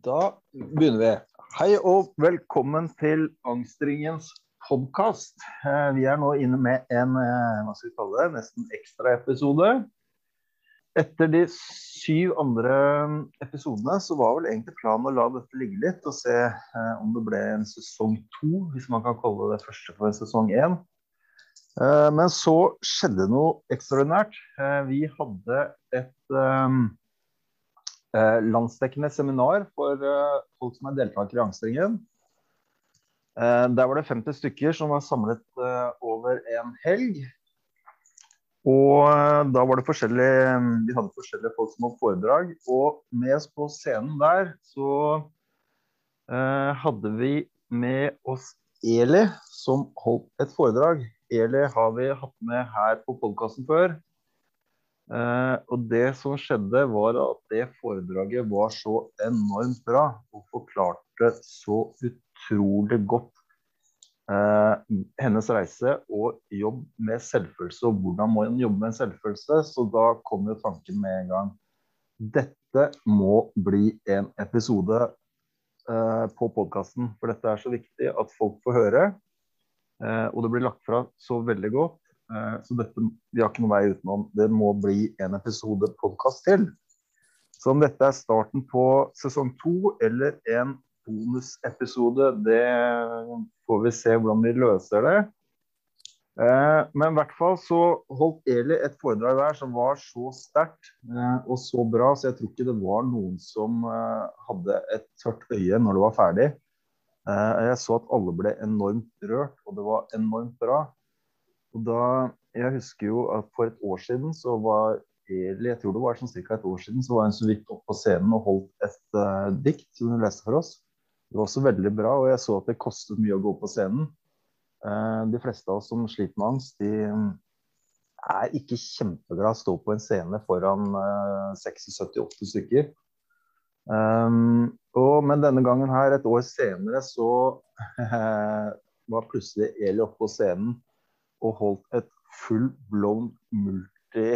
Da begynner vi. Hei og velkommen til Angstringens podkast. Vi er nå inne med en eh, hva skal vi kalle det, nesten ekstraepisode. Etter de syv andre episodene så var vel egentlig planen å la dette ligge litt og se eh, om det ble en sesong to, hvis man kan kalle det første for en sesong én. Eh, men så skjedde noe ekstraordinært. Vi hadde et Eh, landsdekkende seminar for eh, folk som er deltakere i Angstringen. Eh, der var det 50 stykker som var samlet over en helg. Og da var det forskjellige Vi hadde forskjellige folk som holdt foredrag. Og med oss på scenen der så hadde vi med oss Eli, som holdt et foredrag. Eli har vi hatt med her på podkasten før. Uh, og det som skjedde, var at det foredraget var så enormt bra og forklarte så utrolig godt uh, hennes reise og jobb med selvfølelse og hvordan må en jobbe med selvfølelse. Så da kom jo tanken med en gang. Dette må bli en episode uh, på podkasten, for dette er så viktig at folk får høre. og det blir lagt fra så veldig godt. Eh, så dette, vi har ikke noen vei utenom. Det må bli en episode podkast til. Så om dette er starten på sesong to eller en bonusepisode, det får vi se hvordan vi løser det. Eh, men i hvert fall så holdt Eli et foredrag der som var så sterkt eh, og så bra, så jeg tror ikke det var noen som hadde et tørt øye når det var ferdig. Jeg så at alle ble enormt rørt, og det var enormt bra. Og da, Jeg husker jo at for et år siden så var eller jeg tror det var sånn ca. et år siden, så var hun så vidt oppe på scenen og holdt et uh, dikt som hun leste for oss. Det var også veldig bra, og jeg så at det kostet mye å gå på scenen. Uh, de fleste av oss som sliter med angst, de um, er ikke kjempeglad å stå på en scene foran uh, 60-78 stykker. Um, og, men denne gangen her, et år senere, så var plutselig Eli oppe på scenen og holdt et full blown multi,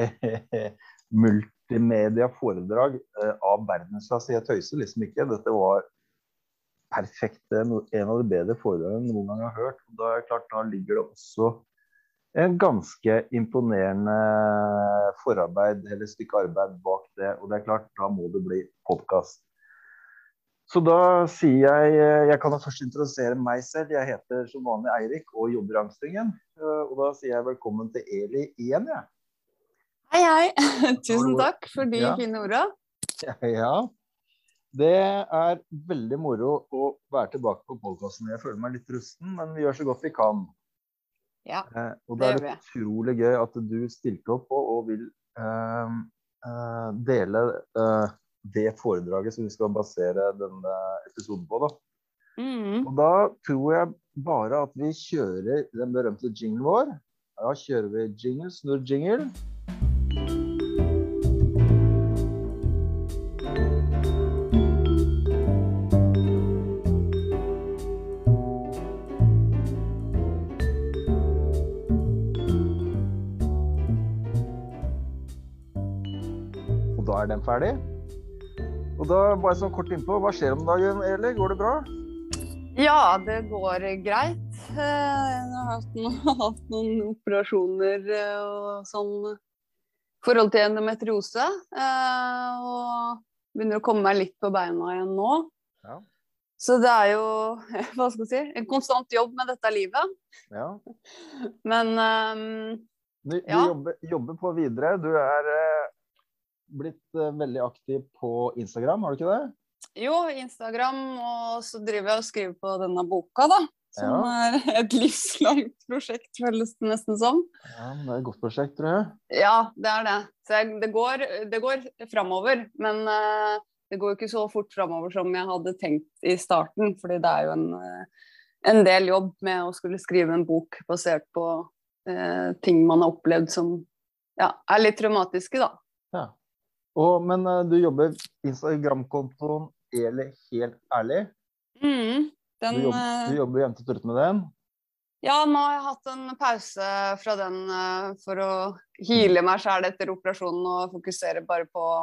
multimedia-foredrag eh, av verdensklasse. Jeg tøyser liksom ikke. Dette var perfekt. En av de bedre foredragene noen gang har hørt. Da, klart, da ligger det også en ganske imponerende forarbeid eller stykke arbeid bak det. Og det er klart, da må det bli podkast. Så da sier jeg Jeg kan da først introdusere meg selv. Jeg heter som vanlig Eirik og jobber i Angstringen. Eh, og da sier jeg velkommen til Eli igjen, jeg. Hei, hei. Tusen takk for de ja. fine orda. Ja. Det er veldig moro å være tilbake på podkasten. Jeg føler meg litt rusten, men vi gjør så godt vi kan. Ja, eh, og det, det er utrolig gøy at du stilte opp og, og vil eh, eh, dele eh, det foredraget som vi skal basere denne episoden på. da. Mm. Og da tror jeg bare at vi kjører den berømte jinglen vår. Da kjører vi jingle, snurr jingle. Og da er den ferdig. Og da bare sånn kort innpå, Hva skjer om dagen, Eli? Går det bra? Ja, det går greit. Eh, jeg har hatt noen, hatt noen operasjoner eh, og sånn forhold til endometriose. Eh, og begynner å komme meg litt på beina igjen nå. Ja. Så det er jo hva skal jeg si, en konstant jobb med dette livet. Ja. Men um, du, du ja. jobber, jobber, på videre. Du er blitt uh, veldig aktiv på Instagram, har du ikke det? Jo, Instagram, og så driver jeg og skriver på denne boka, da. Som ja. er et livslangt prosjekt, føles det nesten som. Ja, Det er et godt prosjekt, tror jeg. Ja, det er det. Så jeg, det går, det går framover. Men uh, det går ikke så fort framover som jeg hadde tenkt i starten. fordi det er jo en, uh, en del jobb med å skulle skrive en bok basert på uh, ting man har opplevd som ja, er litt traumatiske, da. Ja. Og, men uh, du jobber Instagram-kontoen Eli helt ærlig. Mm, den, du, jobber, eh, du jobber jevnt og trutt med den? Ja, nå har jeg hatt en pause fra den uh, for å hile meg sjæl etter operasjonen og fokusere bare på å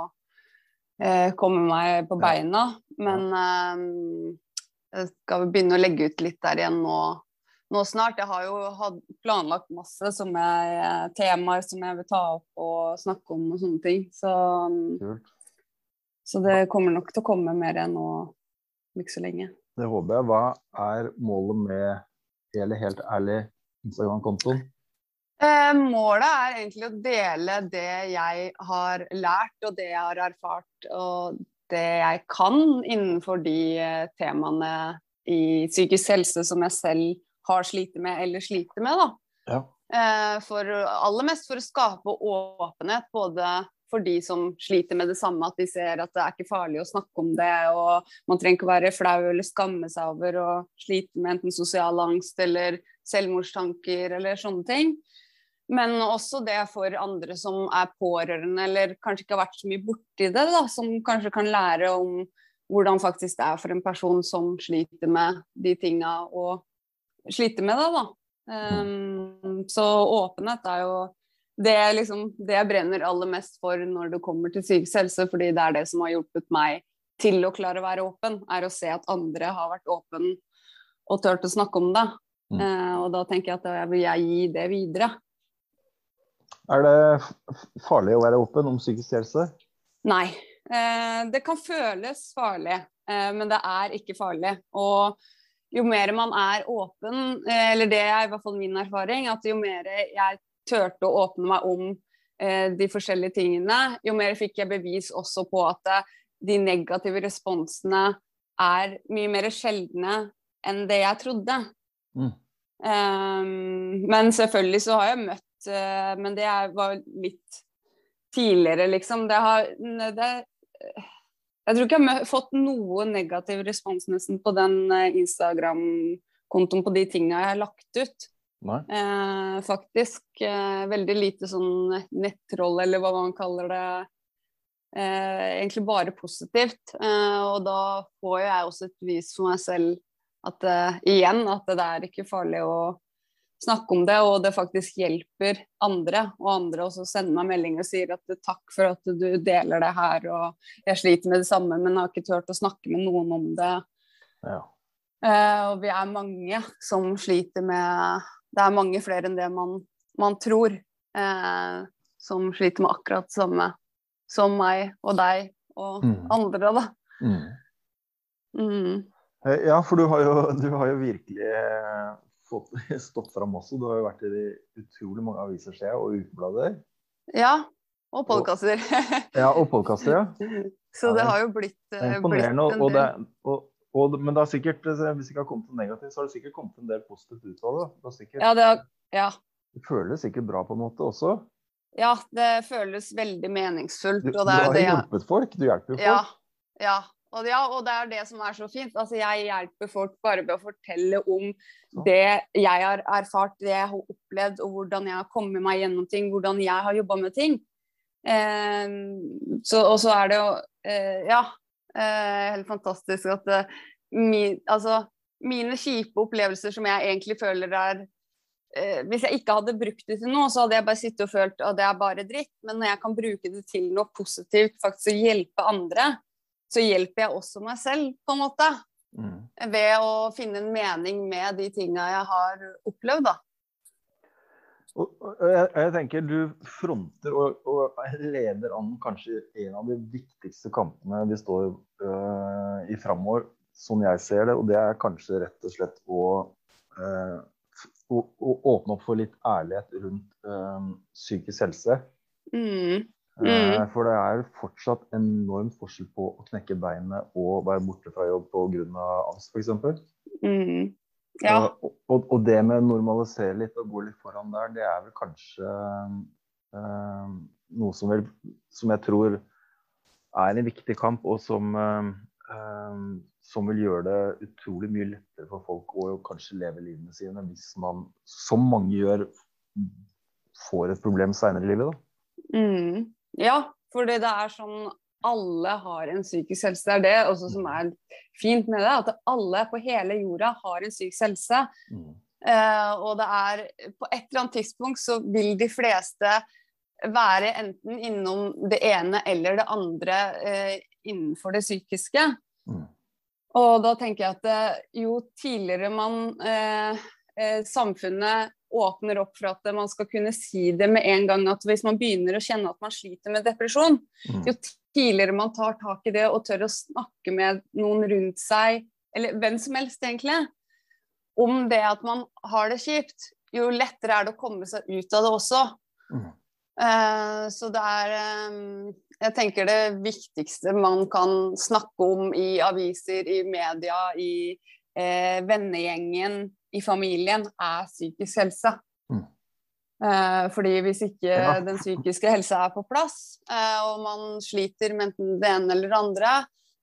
eh, komme meg på beina. Men eh, jeg skal begynne å legge ut litt der igjen nå, nå snart. Jeg har jo planlagt masse som jeg, eh, temaer som jeg vil ta opp og snakke om og sånne ting. Så, så det kommer nok til å komme mer nå om ikke så lenge. Det håper jeg. Hva er målet med hele Helt ærlig Instagram-kontoen? Eh, målet er egentlig å dele det jeg har lært, og det jeg har erfart, og det jeg kan innenfor de eh, temaene i psykisk helse som jeg selv har slitt med eller sliter med. da. Ja. Eh, for aller mest for å skape åpenhet, både for de som sliter med det samme, at de ser at det er ikke farlig å snakke om det, og man trenger ikke være flau eller skamme seg over å slite med enten sosial angst eller selvmordstanker eller sånne ting. Men også det for andre som er pårørende eller kanskje ikke har vært så mye borti det, da, som kanskje kan lære om hvordan faktisk det er for en person som sliter med de tinga og sliter med det. da. Um, så åpenhet er jo det, liksom, det jeg brenner aller mest for når det kommer til psykisk helse, fordi det er det som har hjulpet meg til å klare å være åpen, er å se at andre har vært åpen og turt å snakke om det. Mm. Uh, og da tenker jeg at jeg vil jeg gi det videre. Er det farlig å være åpen om psykisk helse? Nei. Uh, det kan føles farlig, uh, men det er ikke farlig. Og jo mer man er åpen, eh, eller det er i hvert fall min erfaring, at jo mer jeg turte å åpne meg om eh, de forskjellige tingene, jo mer fikk jeg bevis også på at eh, de negative responsene er mye mer sjeldne enn det jeg trodde. Mm. Um, men selvfølgelig så har jeg møtt uh, Men det var litt tidligere, liksom. Det har det, Jeg tror ikke jeg har fått noe negativ respons nesten på den uh, Instagram-kontoen på de tinga jeg har lagt ut. Eh, faktisk. Eh, veldig lite sånn nettroll, eller hva man kaller det. Eh, egentlig bare positivt. Eh, og da får jo jeg også et vis for meg selv at eh, igjen at det er ikke farlig å snakke om det, og det faktisk hjelper andre. Og andre også sender meg melding og sier at takk for at du deler det her, og jeg sliter med det samme, men har ikke turt å snakke med noen om det. Ja. Uh, og vi er mange som sliter med Det er mange flere enn det man, man tror, uh, som sliter med akkurat det samme som meg og deg og Mm. andre, da. Mm. Mm. Eh, Ja, for du har jo, du har jo virkelig eh, fått stått fram også. Du har jo vært i utrolig mange aviser, ser og ukeblader. Ja. Og podkaster. Ja, og podkaster, ja. Så det har jo blitt, Det er imponerende, blitt en Og, det, og, og, men det har sikkert, eh, hvis det ikke har kommet noe negativt, så har det sikkert kommet en del positivt ut av det. Det, har sikkert, Ja, det, har- ja. det føles sikkert bra på en måte også. ja, det føles veldig meningsfullt. Du, du det har hjulpet folk. Du hjelper jo folk. Ja, ja. Og, ja, og det er det som er så fint. Altså, jeg hjelper folk bare ved å fortelle om det jeg har erfart, det jeg har opplevd, og hvordan jeg har kommet meg gjennom ting, hvordan jeg har jobba med ting. Eh, så, og så er det jo eh, Ja, eh, helt fantastisk at eh, mi, altså, mine kjipe opplevelser som jeg egentlig føler er eh, Hvis jeg ikke hadde brukt det til noe, så hadde jeg bare sittet og følt at det er bare dritt. Men når jeg kan bruke det til noe positivt, faktisk å hjelpe andre, så hjelper jeg også meg selv, på en måte. Mm. Ved å finne en mening med de tinga jeg har opplevd, da. Og, og jeg, jeg tenker du fronter og, og leder an kanskje en av de viktigste kampene vi står øh, i framover, som jeg ser det. Og det er kanskje rett og slett å, øh, å, åpne opp for litt ærlighet rundt øh, psykisk helse. Mm. Eh, Mm. For det er fortsatt enorm forskjell på å knekke beinet og være borte fra jobb pga. angst, f.eks. Mm. Ja. Og, og, og det med å normalisere litt og gå litt foran der, det er vel kanskje øh, noe som, vel, som jeg tror er en viktig kamp, og som, eh, eh, som vil gjøre det utrolig mye lettere for folk å kanskje leve livene sine hvis man, som mange gjør, får et problem seinere i livet. Da. Mm. Ja, fordi det er sånn alle har en psykisk helse. Det er det også som er fint med det, at alle på hele jorda har en psykisk helse. Mm. Uh, og det er på et eller annet tidspunkt så vil de fleste være enten innom det ene eller det andre uh, innenfor det psykiske. Mm. Og da tenker jeg at eh, jo tidligere man uh, samfunnet åpner opp for at man skal kunne si det med en gang at hvis man begynner å kjenne at man sliter med depresjon, mm. jo tidligere man tar tak i det og tør å snakke med noen rundt seg, eller hvem som helst egentlig, om det at man har det kjipt, jo lettere er det å komme seg ut av det også. Mm. Uh, så det er um, Jeg tenker det viktigste man kan snakke om i aviser, i media, i uh, vennegjengen, i familien, er psykisk helse. Mm. Uh, fordi hvis ikke ja. den psykiske helsa er på plass, og man sliter med enten det ene eller det andre,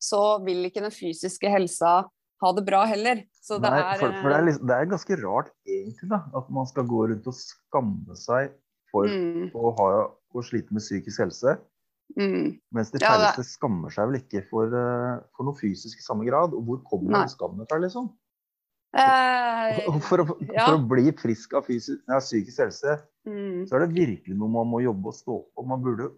så vil ikke den fysiske helsa ha det bra heller. Nei, er, for, for det, er liksom, det, er ganske rart egentlig da, at man skal gå rundt og skamme seg for mm. å, ha, å, slite med psykisk helse. Mm. Mens de færreste ja, skammer seg vel ikke for, for, noe fysisk i samme grad. Og hvor kommer den skammen fra, liksom? Eh, for, å, ja. for, å, bli frisk av fysisk, ja, psykisk helse, mm. så er det virkelig noe man må jobbe og stå på. Man burde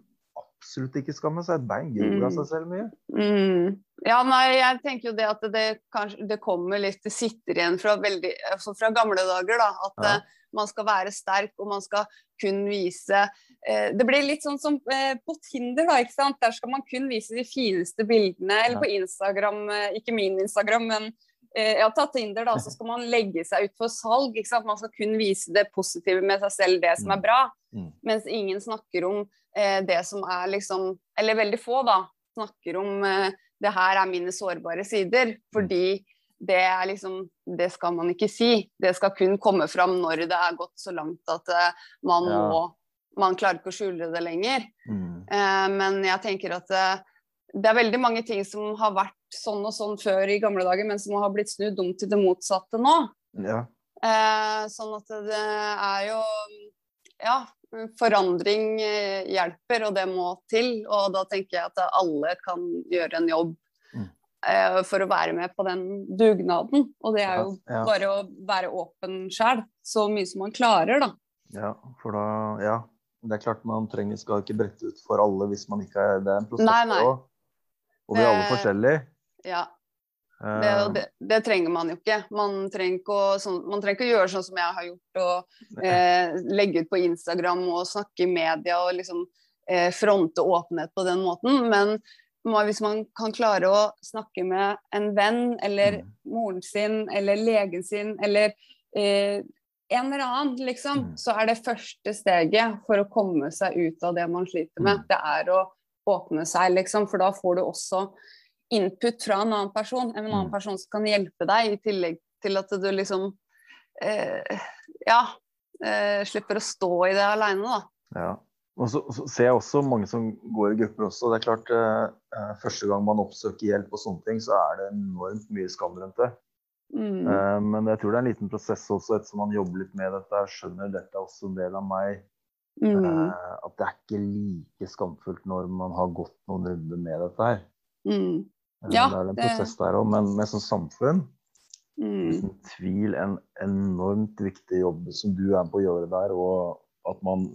absolutt ikke skamme seg. Et bein gror av seg selv mye. Mm. Ja, nei, jeg tenker jo det at det, kanskje, det kommer litt Det sitter igjen fra, veldig, altså fra gamle dager, da. At ja. uh, man skal være sterk, og man skal kun vise uh, Det blir litt sånn som uh, på Tinder, da. ikke sant? Der skal man kun vise de fineste bildene. Eller ja. på Instagram, ikke min Instagram, men jeg har tatt Tinder, da, så skal man legge seg ut for salg. Man skal kun vise det positive med seg selv, det som er mm. bra. Mm. Mens ingen snakker om eh, det som er liksom Eller veldig få, da. Snakker om eh, det her er mine sårbare sider. Fordi det er liksom Det skal man ikke si. Det skal kun komme fram når det er gått så langt at eh, man ja. må Man klarer ikke å skjule det lenger. Mm. Eh, men jeg tenker at eh, det er veldig mange ting som har vært sånn og sånn før i gamle dager, men som har blitt snudd om til det motsatte nå. Ja. Eh, sånn at det er jo Ja, forandring eh, hjelper, og det må til. Og da tenker jeg at alle kan gjøre en jobb mm. eh, for å være med på den dugnaden. Og det er jo ja, ja. bare å være åpen sjæl, så mye som man klarer, da. Ja, for da Ja. Det er klart man trenger, skal ikke brette ut for alle hvis man ikke er Det er en prosess. Også, og vi er alle forskjellige. Ja. Det, eh. det, det, trenger man jo ikke. Man trenger ikke, å, sånn, man trenger ikke å gjøre sånn som jeg har gjort, og eh, legge ut på Instagram og snakke i media og liksom eh, fronte åpenhet på den måten. Men hvis man kan klare å snakke med en venn eller mm. moren sin eller legen sin eller eh, en eller annen, liksom, mm. så er det første steget for å komme seg ut av det man sliter med. Mm. Det er å åpne seg, liksom, for da får du også input fra en annen person, en annen mm. person som kan hjelpe deg, i tillegg til at du liksom eh, Ja, eh, slipper å stå i det aleine, da. Ja. Og så, så, ser jeg også mange som går i grupper også. Det er klart, eh, eh, Første gang man oppsøker hjelp, og sånne ting, så er det enormt mye skam rundt det. Mm. Eh, men jeg tror det er en liten prosess også, ettersom man jobber litt med dette. Skjønner dette er også en del av meg. Mm. Uh, at det er ikke like skamfullt når man har gått noen runder med dette her. Mm. Ja, det er en prosess der òg, men med som samfunn mm. uten tvil en enormt viktig jobb som du er på å gjøre der. Og at man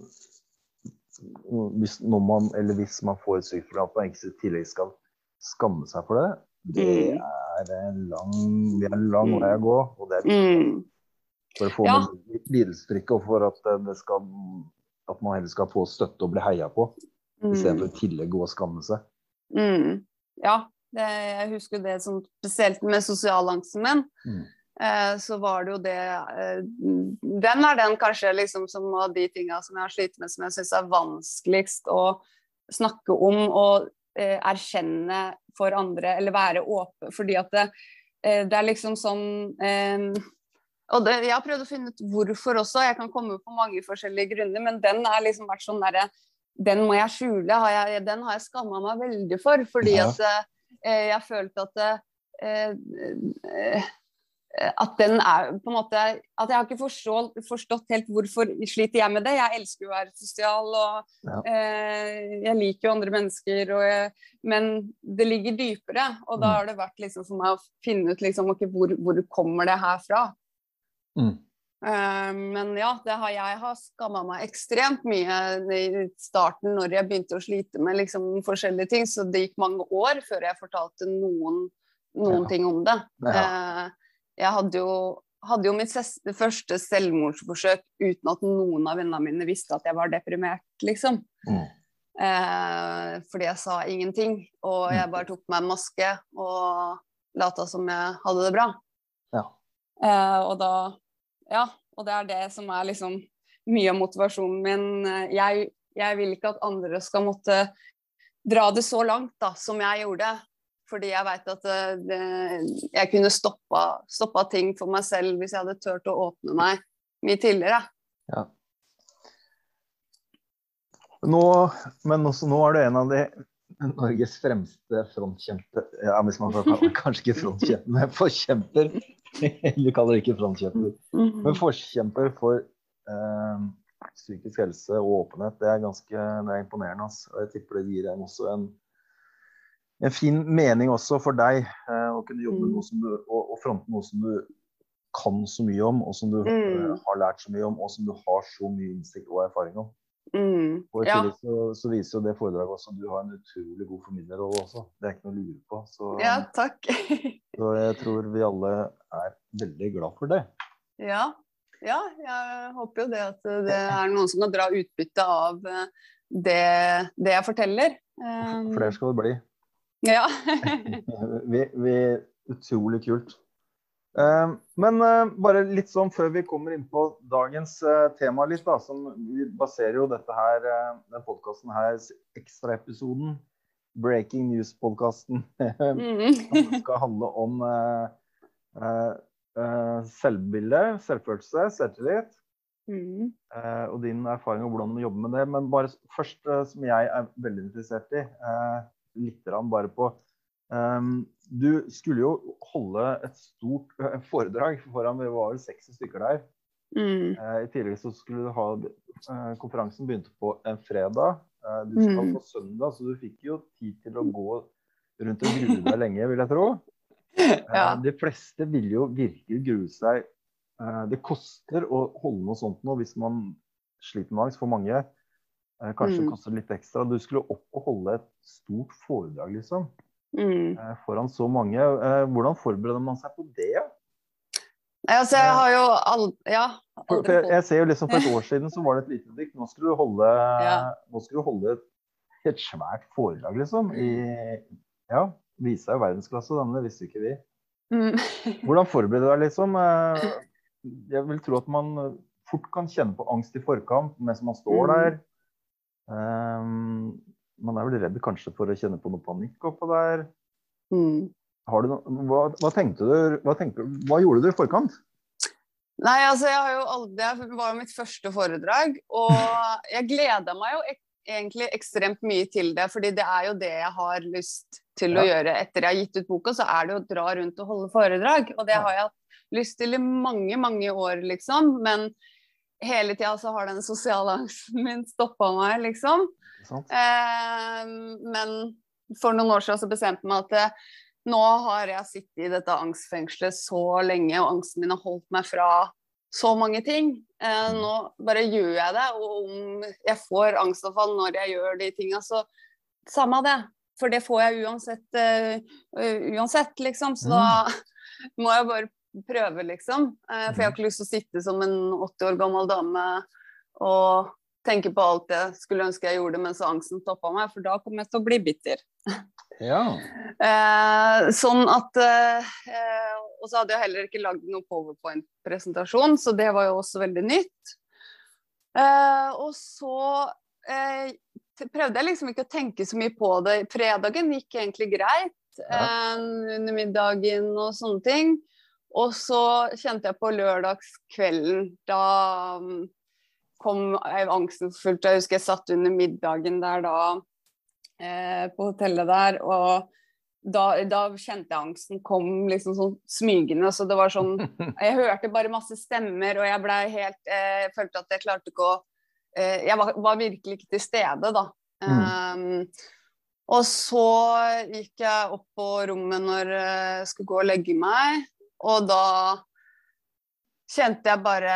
hvis, man, eller hvis man får et sykt at man ikke i tillegg skal skamme seg for det, det mm. er en lang, det er en lang vei å gå. Og det er viktig mm. for å få ja. lidelsestrykket, og for at, det skal, at man heller skal få støtte og bli heia på, mm. istedenfor i tillegg gå og skamme seg. Mm. Ja, det, jeg husker det som spesielt med sosialangsten min. Mm. Eh, så var det jo det eh, Den er den kanskje liksom som av de tinga som jeg har slitt med som jeg syns er vanskeligst å snakke om og eh, erkjenne for andre, eller være åpen. Fordi at det, eh, det er liksom sånn eh, og det, Jeg har prøvd å finne ut hvorfor også, jeg kan komme på mange forskjellige grunner, men den har liksom vært sånn derre Den må jeg skjule, har jeg, den har jeg skamma meg veldig for. Fordi ja. at eh, Eh, jeg følte at eh, eh, at den er på en måte At jeg har ikke forstått, forstått helt hvorfor sliter jeg med det. Jeg elsker jo å være sosial, og ja. eh, jeg liker jo andre mennesker. Jeg, men det ligger dypere, og da mm. har det vært liksom for meg å finne ut liksom, okay, hvor, hvor kommer det her fra. Mm. Uh, men ja, det har, jeg har skamma meg ekstremt mye i starten når jeg begynte å slite med liksom, forskjellige ting. Så det gikk mange år før jeg fortalte noen noen Ja. ting om det. Ja. Uh, jeg hadde jo, hadde jo mitt ses- første selvmordsforsøk uten at noen av vennene mine visste at jeg var deprimert, liksom. Mm. Eh, fordi jeg sa ingenting. Og jeg Mm. bare tok på meg en maske og lata som jeg hadde det bra. Ja. Eh, og da Ja, og det er det som er liksom mye av motivasjonen min. Jeg, jeg vil ikke at andre skal måtte dra det så langt da, som jeg gjorde. Fordi jeg veit at eh, det, jeg kunne stoppa, stoppa ting for meg selv hvis jeg hadde turt å åpne meg mye tidligere. Ja. Nå, men også, nå er du en av de Norges fremste frontkjemper Ja, hvis man kan kalle Kanskje ikke frontkjemper, men forkjemper. Du kaller det ikke frontkjemper. Men forkjemper for eh, psykisk helse og åpenhet, det er ganske det er imponerende. Altså. Og jeg tipper det gir en også en, en fin mening også for deg eh, å kunne jobbe med Mm. noe som du, og, og fronte noe som du kan så mye om, og som du Mm. uh, har lært så mye om, og som du har så mye innsikt og erfaring om. Mm. Og i Ja. så, så viser jo det foredraget også at du har en utrolig god formidlerrolle også. Det er ikke noe å lure på. Så, ja, takk. så jeg tror vi alle er veldig glad for det. Ja. ja, jeg håper jo det at det er noen som kan dra utbytte av eh, det, det jeg forteller. Um, Flere skal det bli. Ja. vi, vi, utrolig kult. Eh, men eh, bare litt sånn før vi kommer inn på dagens eh, tema litt, da, som vi baserer jo dette her, eh, den podkasten her, ekstraepisoden, Breaking News-podkasten, Mm. skal handle om selvbilde, selvfølelse, selvtillit. Mm. og din erfaring og hvordan du jobber med det. Men bare først, som jeg er veldig interessert i, eh, litt bare på ehm, Du skulle jo holde et stort foredrag foran Vi var vel 60 stykker der. Mm. Eh, I tillegg så skulle du ha eh, Konferansen begynte på en fredag. Eh, du skal Mm. på søndag, så du fikk jo tid til å gå rundt og grue deg lenge, vil jeg tro. Ja. De fleste vil jo virkelig grue seg. Det koster å holde noe sånt nå hvis man sliter med angst for mange. Kanskje det Mm. koster litt ekstra. Du skulle opp og holde et stort foredrag liksom, Mm. eh, foran så mange. Eh, Hvordan forbereder man seg på det? Altså, jeg har jo all... Ja. For, for jeg, jeg ser jo liksom For et år siden så var det et lite dikt. Nå skulle du holde, Ja. nå skulle du holde et, et svært foredrag, liksom. I, ja, vise deg verdensklasse. Denne visste ikke vi. mm. Hvordan forbereder du deg, liksom? Eh, Jeg vil tro at man fort kan kjenne på angst i forkant mens man står Mm. der. Um, man er vel redd kanskje for å kjenne på noe panikk oppå der. Mm. Har du noe, hva, hva tenkte du? Hva, tenkte, hva gjorde du i forkant? Nei, altså jeg har jo aldri Det var jo mitt første foredrag, og jeg gleda meg jo ek egentlig ekstremt mye til det, fordi det er jo det jeg har lyst til å gjøre etter jeg har gitt ut boka, så er det å dra rundt og holde foredrag. Og det Ja. har jeg hatt lyst til i mange, mange år, liksom. Men hele tida så har den sosiale angsten min stoppa meg, liksom. Eh, men for noen år siden så bestemte jeg meg at eh, nå har jeg sittet i dette angstfengselet så lenge, og angsten min har holdt meg fra så mange ting. Eh, Mm. nå bare gjør jeg det, og om jeg får angstavfall når jeg gjør de tinga, så samme det. For det får jeg uansett, uh, uansett liksom. Så da må jeg bare prøve, liksom. Uh, for jeg har ikke lyst til å sitte som en 80 år gammel dame og tenke på alt jeg skulle ønske jeg gjorde mens angsten stoppa meg, for da kommer jeg til å bli bitter. Ja. Eh, sånn at eh, Og så hadde jeg heller ikke lagd noen powerpoint-presentasjon, så det var jo også veldig nytt. Eh, og så eh, prøvde jeg liksom ikke å tenke så mye på det. Fredagen gikk egentlig greit eh, under middagen og sånne ting. Og så kjente jeg på lørdagskvelden, da kom angsten fullt. Jeg husker jeg satt under middagen der da eh, på hotellet der, og da, da kjente jeg angsten kom liksom sånn smygende. Så det var sånn Jeg hørte bare masse stemmer, og jeg blei helt eh, følte at jeg klarte ikke å eh, Jeg var, var virkelig ikke til stede, da. Um, og så gikk jeg opp på rommet når jeg skulle gå og legge meg, og da kjente jeg bare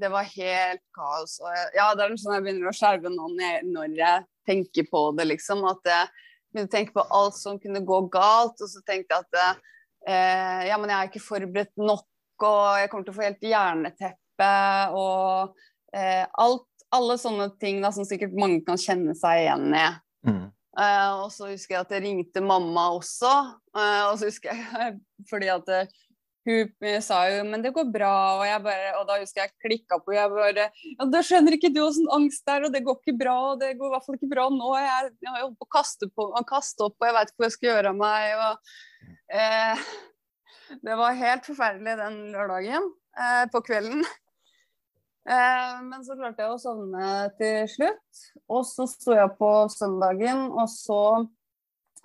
Det var helt kaos. Og jeg, ja, det er sånn jeg begynner å skjelve nå når jeg, tenker på det, liksom. At jeg, begynte å tenke på alt som kunne gå galt. Og så tenkte jeg at eh, ja, men jeg er ikke forberedt nok, og jeg kommer til å få helt jerneteppe og eh, alt, alle sånne ting da, som sikkert mange kan kjenne seg igjen i. Mm. Eh, og så husker jeg at jeg ringte mamma også, eh, og så husker jeg fordi at eh, hun sa jo 'men det går bra', og, jeg bare, og da husker jeg klikka på jeg bare ja, 'Da skjønner ikke du åssen angst det er, og det går ikke bra', og det går i hvert fall ikke bra nå. Jeg, jeg har jo på å kaste, på, kaste opp, og jeg veit ikke hva jeg skal gjøre av meg. Og, eh, det var helt forferdelig den lørdagen eh, på kvelden. Eh, men så klarte jeg å sovne til slutt. Og så sto jeg på søndagen, og så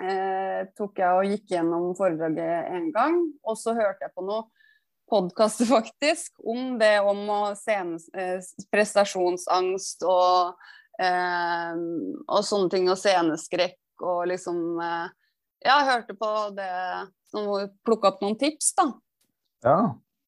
eh, tok jeg og gikk gjennom foredraget en gang. Og så hørte jeg på noe podkaster faktisk om det om eh, prestasjonsangst og, eh, og sånne ting, og sceneskrekk og liksom eh, Ja, jeg hørte på det som plukka opp noen tips, da. Ja.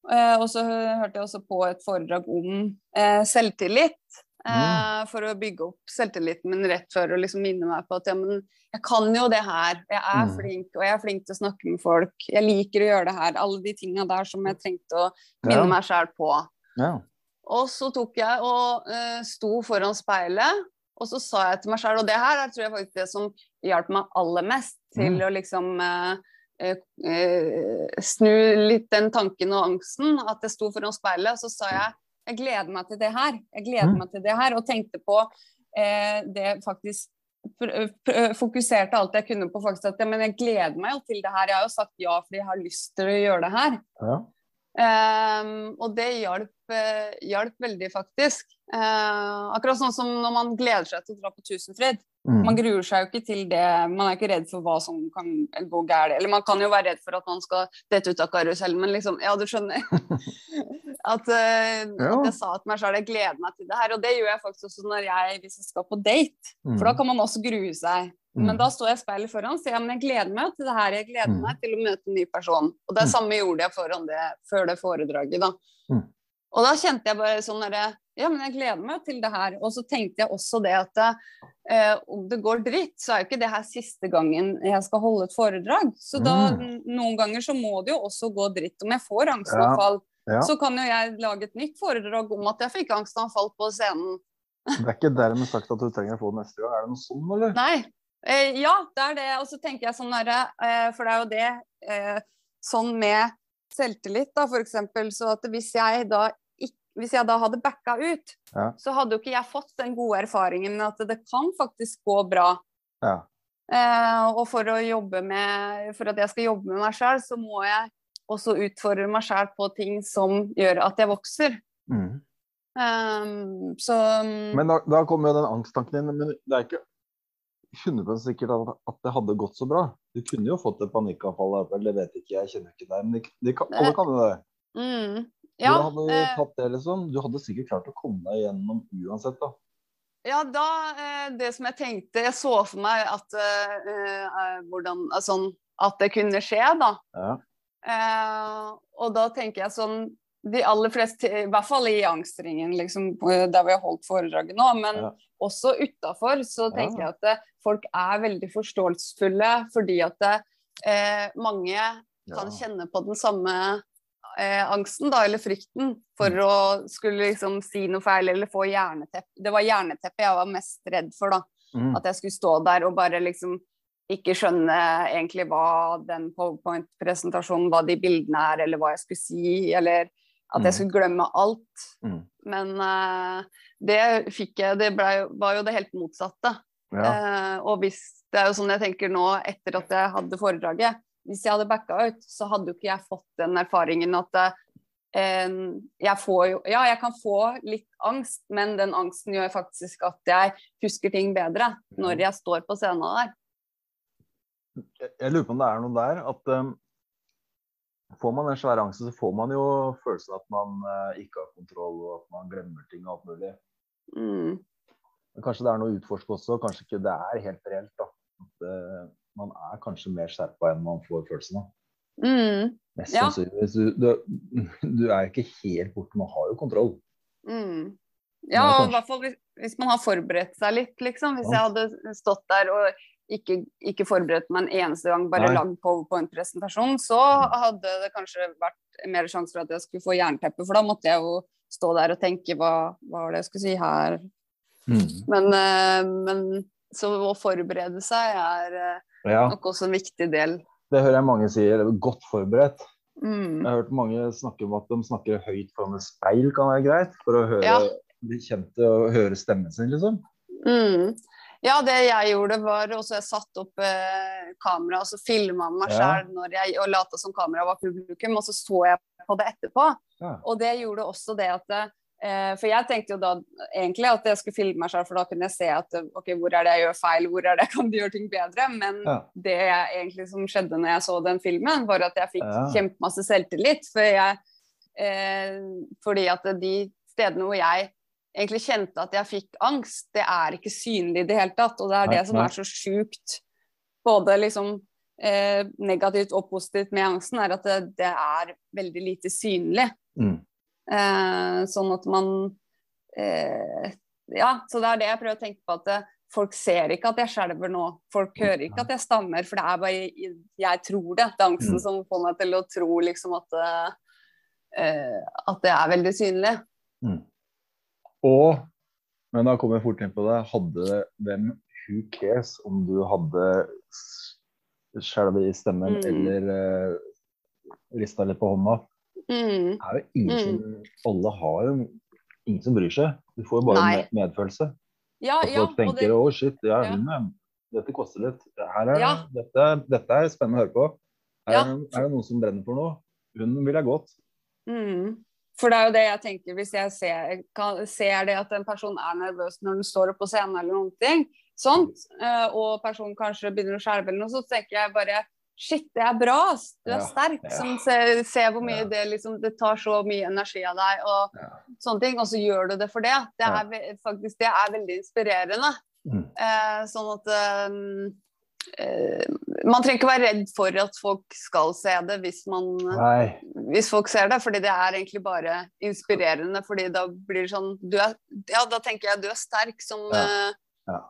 Eh, og så hørte jeg også på et foredrag om eh, selvtillit. Eh, for å bygge opp selvtilliten min rett før og liksom minne meg på at ja, men jeg kan jo det her. Jeg er Mm. flink, og jeg er flink til å snakke med folk. Jeg liker å gjøre det her. Alle de tinga der som jeg trengte å minne Ja. meg sjæl på. ja. Og så tok jeg og uh, sto foran speilet, og så sa jeg til meg sjæl Og det her er, tror jeg faktisk det som hjalp meg aller mest til Mm. å liksom uh, uh, snu litt den tanken og angsten. At jeg sto foran speilet, og så sa jeg jeg gleder meg til det her. Jeg gleder Mm. meg til det her. Og tenkte på eh, det faktisk Fokuserte alt jeg kunne på faktisk at men jeg gleder meg jo til det her. Jeg har jo sagt ja fordi jeg har lyst til å gjøre det her. ja. Um, og det hjalp, hjalp veldig, faktisk. Eh, akkurat sånn som når man gleder seg til å dra på Tusenfryd. Mm. Man gruer seg jo ikke til det. Man er ikke redd for hva som kan gå galt. Eller man kan jo være redd for at man skal dette ut av karusellen, men liksom Ja, du skjønner. at, eh, Ja. at jeg sa til meg sjøl jeg gleder meg til det her. Og det gjør jeg faktisk også når jeg, hvis jeg skal på date. Mm. For da kan man også grue seg. Men Mm. da står jeg i speilet foran og sier ja, men jeg gleder meg til det her. Jeg gleder Mm. meg til å møte en ny person. Og det Mm. samme gjorde jeg foran det, før det foredraget. da. Og da kjente jeg bare sånn derre Ja, men jeg gleder meg til det her. Og så tenkte jeg også det at eh, om det går dritt, så er jo ikke det her siste gangen jeg skal holde et foredrag. Så da, Mm. noen ganger så må det jo også gå dritt. Om jeg får Ja. angstanfall, Ja. så kan jo jeg lage et nytt foredrag om at jeg fikk angstanfall på scenen. Det er ikke dermed sagt at du trenger å få det neste gang. Er det noe sånn, eller? Nei. Eh, ja, det er det. Og så tenker jeg sånn derre eh, For det er jo det eh, sånn med selvtillit, da, eksempel. Så at hvis jeg da hvis jeg da hadde backa ut, Ja. så hadde jo ikke jeg fått den gode erfaringen at det kan faktisk gå bra. Ja. Eh, og for med For at jeg skal jobbe med meg sjøl, så må jeg også utfordre meg sjøl på ting som gjør at jeg vokser. Mm. Eh, så Men da, da kommer jo den angsttanken inn. Men det er ikke 100 sikkert at, at det hadde gått så bra. Du kunne jo fått et panikkanfall. Eller vet ikke jeg, kjenner ikke deg. Men de, de, kan- alle kan jo det. mm, ja, du hadde eh, tatt det, liksom? Du hadde sikkert klart å komme deg gjennom uansett, da. Ja, da eh, Det som jeg tenkte Jeg så for meg at eh, eh, hvordan Sånn At det kunne skje, da. Ja. Og da tenker jeg sånn De aller fleste, i hvert fall i angstringen, liksom, der vi har holdt foredraget nå, men Ja. også utafor, så tenker jeg at det, folk er veldig forståelsesfulle fordi at eh, mange kan kjenne på den samme eh, angsten, da, eller frykten, for Mm. å skulle liksom si noe feil eller få jerneteppe. Det var jerneteppet jeg var mest redd for, da. Mm. At jeg skulle stå der og bare liksom ikke skjønne egentlig hva den powerpoint-presentasjonen, hva de bildene er, eller hva jeg skulle si, eller at jeg Mm. skulle glemme alt. Mm. Men uh, det fikk jeg Det ble, var jo det helt motsatte. Ja. Uh, og hvis Det er jo sånn jeg tenker nå etter at jeg hadde foredraget. Hvis jeg hadde backa ut, så hadde jo ikke jeg fått den erfaringen at eh, jeg får jo Ja, jeg kan få litt angst, men den angsten gjør faktisk at jeg husker ting bedre når jeg står på scenen der. Jeg, lurer på om det er noe der at um, Får man den svære angsten, så får man jo følelsen at man uh, ikke har kontroll, og at man glemmer ting og alt mulig. Mm. Kanskje det er noe å utforske også. Kanskje ikke det er helt reelt. da. At eh, man er kanskje mer skjerpa enn man får følelsen av. Mm. Mest Ja. sannsynligvis. Du, du, er ikke helt borte, man har jo kontroll. Mm. Ja, i hvert fall hvis, hvis man har forberedt seg litt, liksom. Hvis Ja. jeg hadde stått der og ikke, ikke forberedt meg en eneste gang, bare Nei. lagd powerpoint-presentasjon, så hadde det kanskje vært mer sjanse for at jeg skulle få jernteppe, for da måtte jeg jo stå der og tenke hva, hva var det jeg skulle si her. Mm. Men, eh, men så å forberede seg er eh, Ja, nok også en viktig del. det hører jeg mange sier. Godt forberedt. Mm. Jeg har hørt mange snakke om at de snakker høyt foran et speil kan være greit, for å høre, Ja. bli kjent og høre stemmen sin, liksom. Mm. Ja, det jeg gjorde var også jeg satte opp eh, kamera og så filma meg Ja. jeg, og lata som kamera var publikum, og så så jeg på det etterpå. Ja. Og det gjorde også det at eh, For jeg tenkte jo da egentlig at jeg skulle filme meg selv, for da kunne jeg se at eh, ok, hvor er det jeg gjør feil, hvor er det jeg kan gjøre ting bedre. Men Ja. det jeg egentlig som skjedde når jeg så den filmen, var at jeg fikk Ja. kjempemasse selvtillit. For jeg, eh, fordi at de stedene hvor jeg egentlig kjente at jeg fikk angst, det er ikke synlig i det hele tatt. Og det er det som er så sjukt, både liksom eh, negativt og positivt med angsten, er at det, det er veldig lite synlig. Mm. Eh, sånn at man eh, Ja, så det er det jeg prøver å tenke på. at det, Folk ser ikke at jeg skjelver nå. Folk hører ikke at jeg stammer, for det er bare jeg tror det. Det er angsten Mm. som får meg til å tro liksom at eh, at det er veldig synlig. Mm. Og, men da kommer jeg fort inn på det, hadde hvem who cares om du hadde skjelv i stemmen Mm. eller uh, rista litt på hånda. Mm. Er jo ingen som Alle har jo ingen som bryr seg. Du får jo bare Nei. med, medfølelse. Ja, Og ja, folk og tenker det, å shit, ja, Ja. er, dette koster litt. Her er, Ja. dette, dette er spennende å høre på. Er, Ja. er det noen som brenner for noe? Hun vil jeg godt. mm. For det er jo det jeg tenker, hvis jeg ser, kan, ser det at en person er nervøs når den står opp på scenen eller noen ting, sånt, eh, og personen kanskje begynner å skjelve eller noe, så tenker jeg bare Shit, det er bra! Du er Ja, sterk. ja. Som ser, ser hvor mye Ja. det liksom Det tar så mye energi av deg, og sånne ting. Og så gjør du det for det. Det er faktisk det er veldig inspirerende. Mm. Eh, sånn at eh, Man trenger ikke være redd for at folk skal se det hvis man Nei. hvis folk ser det, fordi det er egentlig bare inspirerende. fordi da blir det sånn du er, Ja, da tenker jeg du er sterk som Ja. eh, Ja.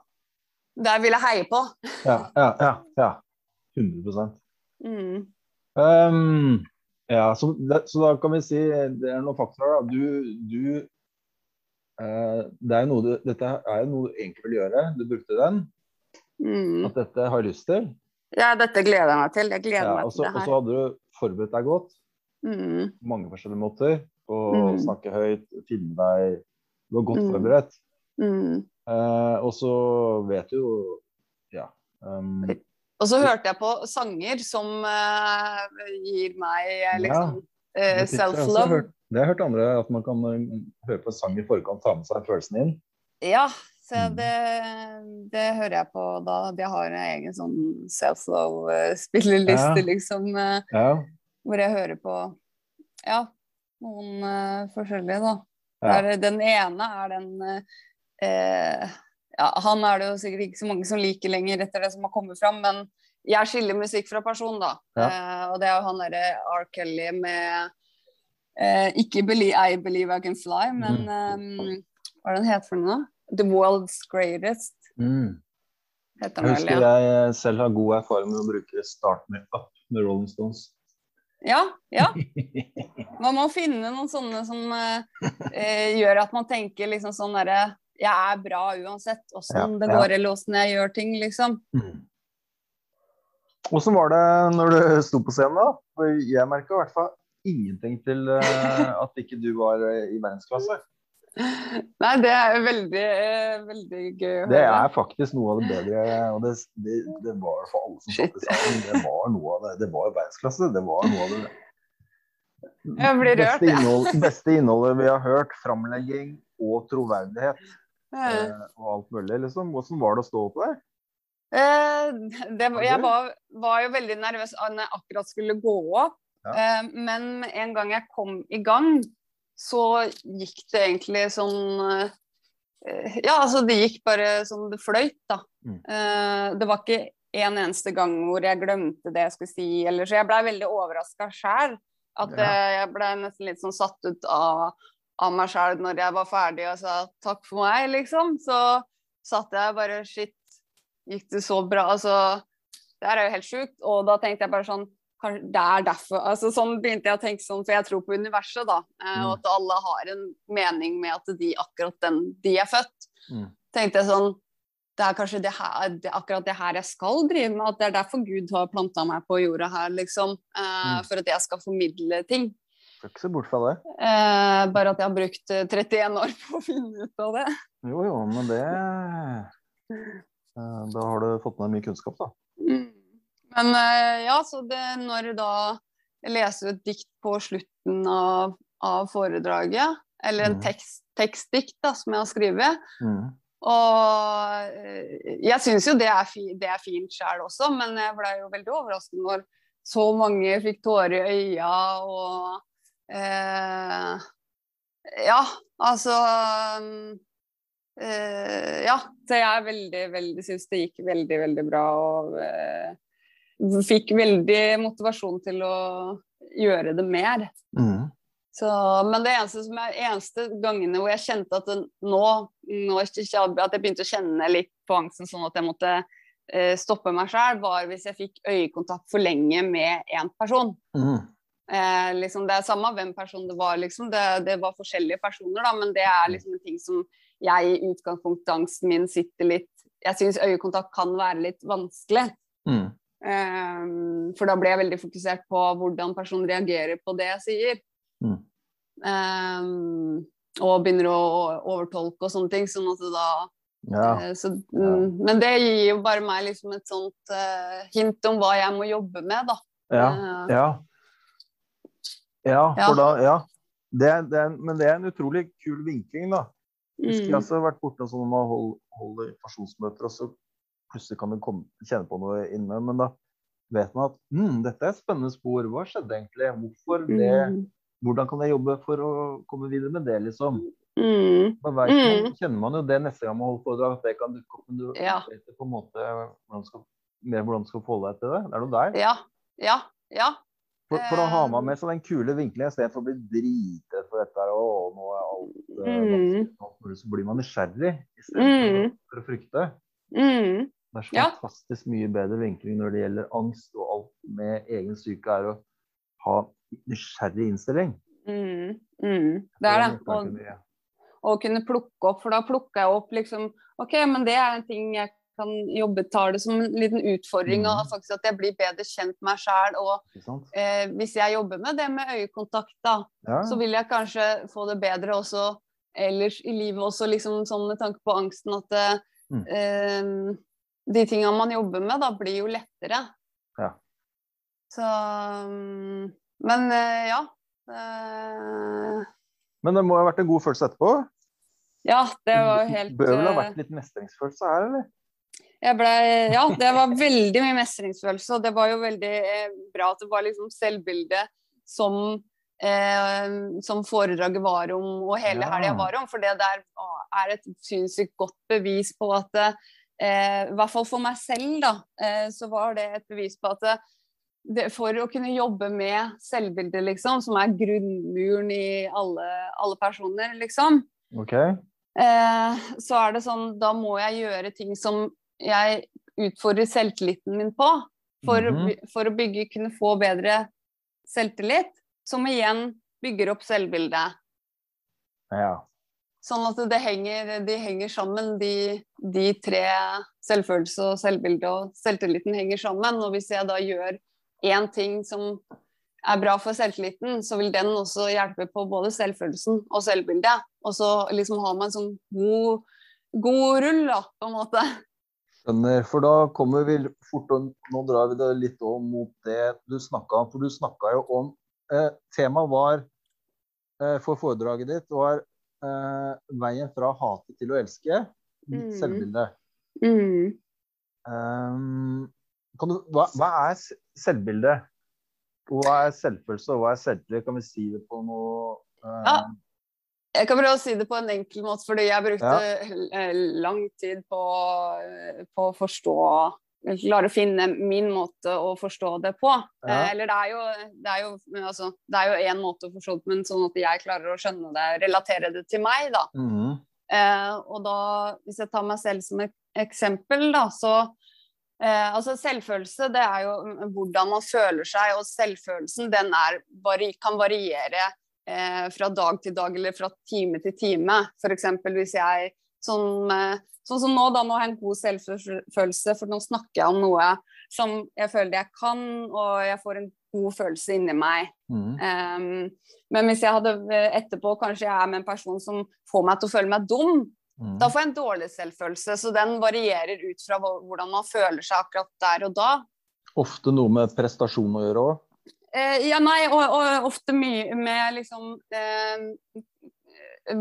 Der vil jeg heie på. Ja, ja, ja. Ja. 100 Mm. um, Ja, så, det, så da kan vi si det er noen faktorer. Da. Du, du uh, det er noe du, Dette er jo noe du egentlig vil gjøre. Du brukte den. Mm. At dette har lyst til. Ja, dette gleder jeg meg til. Jeg gleder Ja, meg og så her. og så hadde du forberedt deg godt Mm. mange forskjellige måter. Å Mm. snakke høyt, finne deg. Du var godt Mm. forberedt. Mm. Eh, og så vet du jo Ja. Um, Og så hørte jeg på sanger som uh, gir meg eh, liksom ja, jeg også self-love. Det har jeg hørt andre, at man kan eh, høre på en sang i forkant, ta med seg følelsen inn. Ja, så Mm. det, det hører jeg på da. De har en egen sånn self-love-spilleliste, Ja. liksom. Uh, Ja. hvor jeg hører på ja, noen eh, forskjellige, da. Der, den ene er den eh, eh, ja, Han er det jo sikkert ikke så mange som liker lenger etter det som har kommet fram, men jeg skiller musikk fra person, da. Eh, og det er jo han derre R. Kelly med eh, Ikke believe, I Believe I Can Fly, men eh, hva er det den heter for noe? The World's Greatest, Mm. heter Jeg den vel. Ja. jeg selv har god erfaring med å bruke Start Me Up med Rolling Stones. ja, ja. Man må finne noen sånne som eh, eh, gjør at man tenker liksom sånn derre Jeg er bra uansett åssen det går, eller åssen jeg gjør ting, liksom. Åssen var det når du sto på scenen, da? For jeg merka i hvert fall ingenting til eh, at ikke du var eh, i verdensklasse. Nei, det er veldig, eh, veldig gøy å Det er faktisk noe av det bedre, og det, det, det var for alle som satt i salen. Det var noe av det. Det var verdensklasse. Det var noe av det beste, innhold, beste innholdet vi har hørt. Framlegging og troverdighet Eh, eh, og alt mulig. liksom. Hvordan var det å stå oppe der? eh, det, jeg var, var jo veldig nervøs når jeg akkurat skulle gå opp. Ja. Eh, men en gang jeg kom i gang, så gikk det egentlig sånn eh, Ja, altså det gikk bare sånn det fløyt, da. Mm. Eh, det var ikke en eneste gang hvor jeg glemte det jeg skulle si, eller så jeg blei veldig overraska sjæl. At Ja. eh, jeg blei nesten litt sånn satt ut av, av meg sjæl når jeg var ferdig og sa takk for meg, liksom. Så satt jeg bare shit. gikk det så bra? Altså, det her er jo helt sjukt. Og da tenkte jeg bare sånn Det er derfor altså Sånn begynte jeg å tenke sånn, for jeg tror på universet, da. eh, Og Mm. at alle har en mening med at de akkurat den de er født. Mm. Tenkte jeg sånn det er kanskje det her, det, akkurat det her jeg skal drive med. At det er derfor Gud har planta meg på jorda her, liksom. Eh, Mm. For at jeg skal formidle ting. Skal ikke se bort fra det. Eh, bare at jeg har brukt eh, 31 år på å finne ut av det. Jo, jo, men det eh, Da har du fått med deg mye kunnskap, da. Mm. Men eh, ja, så det, når da jeg leser et dikt på slutten av, av foredraget, eller en Mhm. tekst, tekstdikt da, som jeg har skrevet, Mm. og eh, jeg syns jo det er, fi, det er fint sjøl også, men jeg ble jo veldig overrasket når så mange fikk tårer i øya og eh, Ja, altså mm, eh, Ja. Så jeg er veldig, veldig syns det gikk veldig, veldig bra og eh, fikk veldig motivasjon til å gjøre det mer. Mm. Så, men det eneste, som er, eneste gangene hvor jeg kjente at det, nå, nå at jeg begynte å kjenne litt på angsten, sånn at jeg måtte eh, stoppe meg sjøl, var hvis jeg fikk øyekontakt for lenge med én person. Mm. Eh, liksom, det er samme hvem person det var, liksom. det, det var forskjellige personer, da, men det er liksom en ting som jeg i utgangspunktet angsten min sitter litt Jeg syns øyekontakt kan være litt vanskelig. Mm. Eh, for da blir jeg veldig fokusert på hvordan personen reagerer på det jeg sier. Mm. Eh, og begynner å overtolke og sånne ting. Sånn at da Ja. eh, så, mm, Men det gir jo bare meg liksom et sånt uh, hint om hva jeg må jobbe med, da. Ja. Eh, Ja. Ja, for da Ja. Det, er- det er, men det er en utrolig kul vinkling, da. Husker jeg mm, har vært borte sånn når man hold- holder informasjonsmøter, og så plutselig kan du komme, kjenne på noe inne. Men da vet man at mm, dette er et spennende spor. Hva skjedde egentlig? Hvorfor det? mm, Hvordan kan jeg jobbe for å komme videre med det, liksom? mm, Da vet man, kjenner man jo det neste gang man holder foredrag, at det kan dukke opp. Men du Ja. vet på en måte hvordan skal, mer hvordan du skal forholde deg til det. Det er noe der. ja. Ja. Ja. For, for da har man med seg den kule vinkelen istedenfor å bli dritredd for dette Og nå er alt eh, Mm. alt Så blir man nysgjerrig istedenfor Mm. for å frykte. Mm, Det er så Ja. fantastisk mye bedre vinkling når det gjelder angst og alt med egen syke, er å ha nysgjerrig innstilling. mm, mm. Det er det. Og, og kunne plukke opp, for da plukker jeg opp liksom OK, men det er en ting jeg kan jobbe tar det som en liten utfordring, Mm. og faktisk at jeg blir bedre kjent med meg sjæl. Og eh, hvis jeg jobber med det med øyekontakt, da, Ja. så vil jeg kanskje få det bedre også ellers i livet også, liksom sånn med tanke på angsten at det, Mm. eh, de tinga man jobber med, da blir jo lettere. Ja. Så mm, Men eh, ja. Eh, Men det må ha vært en god følelse etterpå? ja, det var helt Bør vel ha eh, vært litt mestringsfølelse her, eller? Ble, ja, det var veldig mye mestringsfølelse, og det var jo veldig eh, bra at det var liksom selvbildet som, eh, som foredraget var om, og hele Ja. helga var om. For det der er et sinnssykt godt bevis på at eh, I hvert fall for meg selv, da, eh, så var det et bevis på at det, det, for å kunne jobbe med selvbildet, liksom, som er grunnmuren i alle, alle personer, liksom, okay. eh, så er det sånn Da må jeg gjøre ting som jeg utfordrer selvtilliten min på. For, å -hmm. for å bygge, kunne få bedre selvtillit. Som igjen bygger opp selvbildet. Ja. Sånn at det henger, de henger sammen, de, de tre selvfølelse og selvbilde og selvtilliten henger sammen. Og hvis jeg da gjør én ting som er bra for selvtilliten, så vil den også hjelpe på både selvfølelsen og selvbildet. Og så liksom har man en sånn god, god rull, da, på en måte. Skjønner. For da kommer vi fort og Nå drar vi det litt om mot det du snakka om. For du snakka jo om eh, Temaet var eh, for foredraget ditt var eh, veien fra hate til å elske. Mm. selvbilde. Mm. Um, kan du, hva, hva er selvbilde? Hva er selvfølelse, og hva er selvtillit? Kan vi si det på noe eh, Ja. Jeg kan prøve å si det på en enkel måte, fordi jeg brukte Ja. eh, lang tid på, på å forstå Klare å finne min måte å forstå det på. Ja. Eh, Eller det er jo det er jo, altså, det er jo én måte å forstå det på, men sånn at jeg klarer å skjønne det, relatere det til meg, da. Mm. Eh, og da, hvis jeg tar meg selv som et eksempel, da, så eh, Altså selvfølelse, det er jo hvordan man føler seg, og selvfølelsen den er, kan variere eh, fra dag til dag eller fra time til time. F.eks. hvis jeg sånn, sånn som nå, da, nå har jeg en god selvfølelse, for nå snakker jeg om noe som jeg føler jeg kan, og jeg får en god følelse inni meg. Mm. Um, men hvis jeg hadde etterpå kanskje jeg er med en person som får meg til å føle meg dum, mm. da får jeg en dårlig selvfølelse. Så den varierer ut fra hvordan man føler seg akkurat der og da. Ofte noe med prestasjon å gjøre òg? Uh, ja, nei, og, og, ofte mye med liksom eh,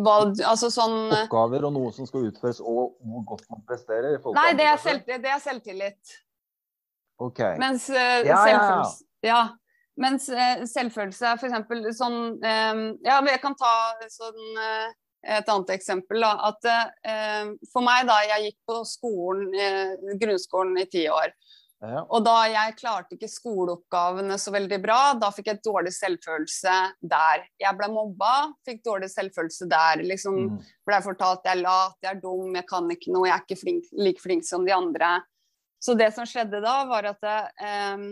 valg, altså sånn Oppgaver og noe som skal utføres, og hvor godt man presterer? Nei, det er, selv, det er selvtillit. Ok. Mens eh, ja, selvfølelse ja, ja. Mens eh, selvfølelse er f.eks. sånn um, Ja, jeg kan ta sånn uh, et annet eksempel. Da, at For meg, da jeg gikk på skolen, grunnskolen i ti år, ja. og da jeg klarte ikke skoleoppgavene så veldig bra, da fikk jeg dårlig selvfølelse der. Jeg ble mobba, fikk dårlig selvfølelse der. Liksom mm. ble fortalt jeg er lat, jeg er dum, jeg kan ikke noe, jeg er ikke flink, like flink som de andre. Så det som skjedde da, var at um,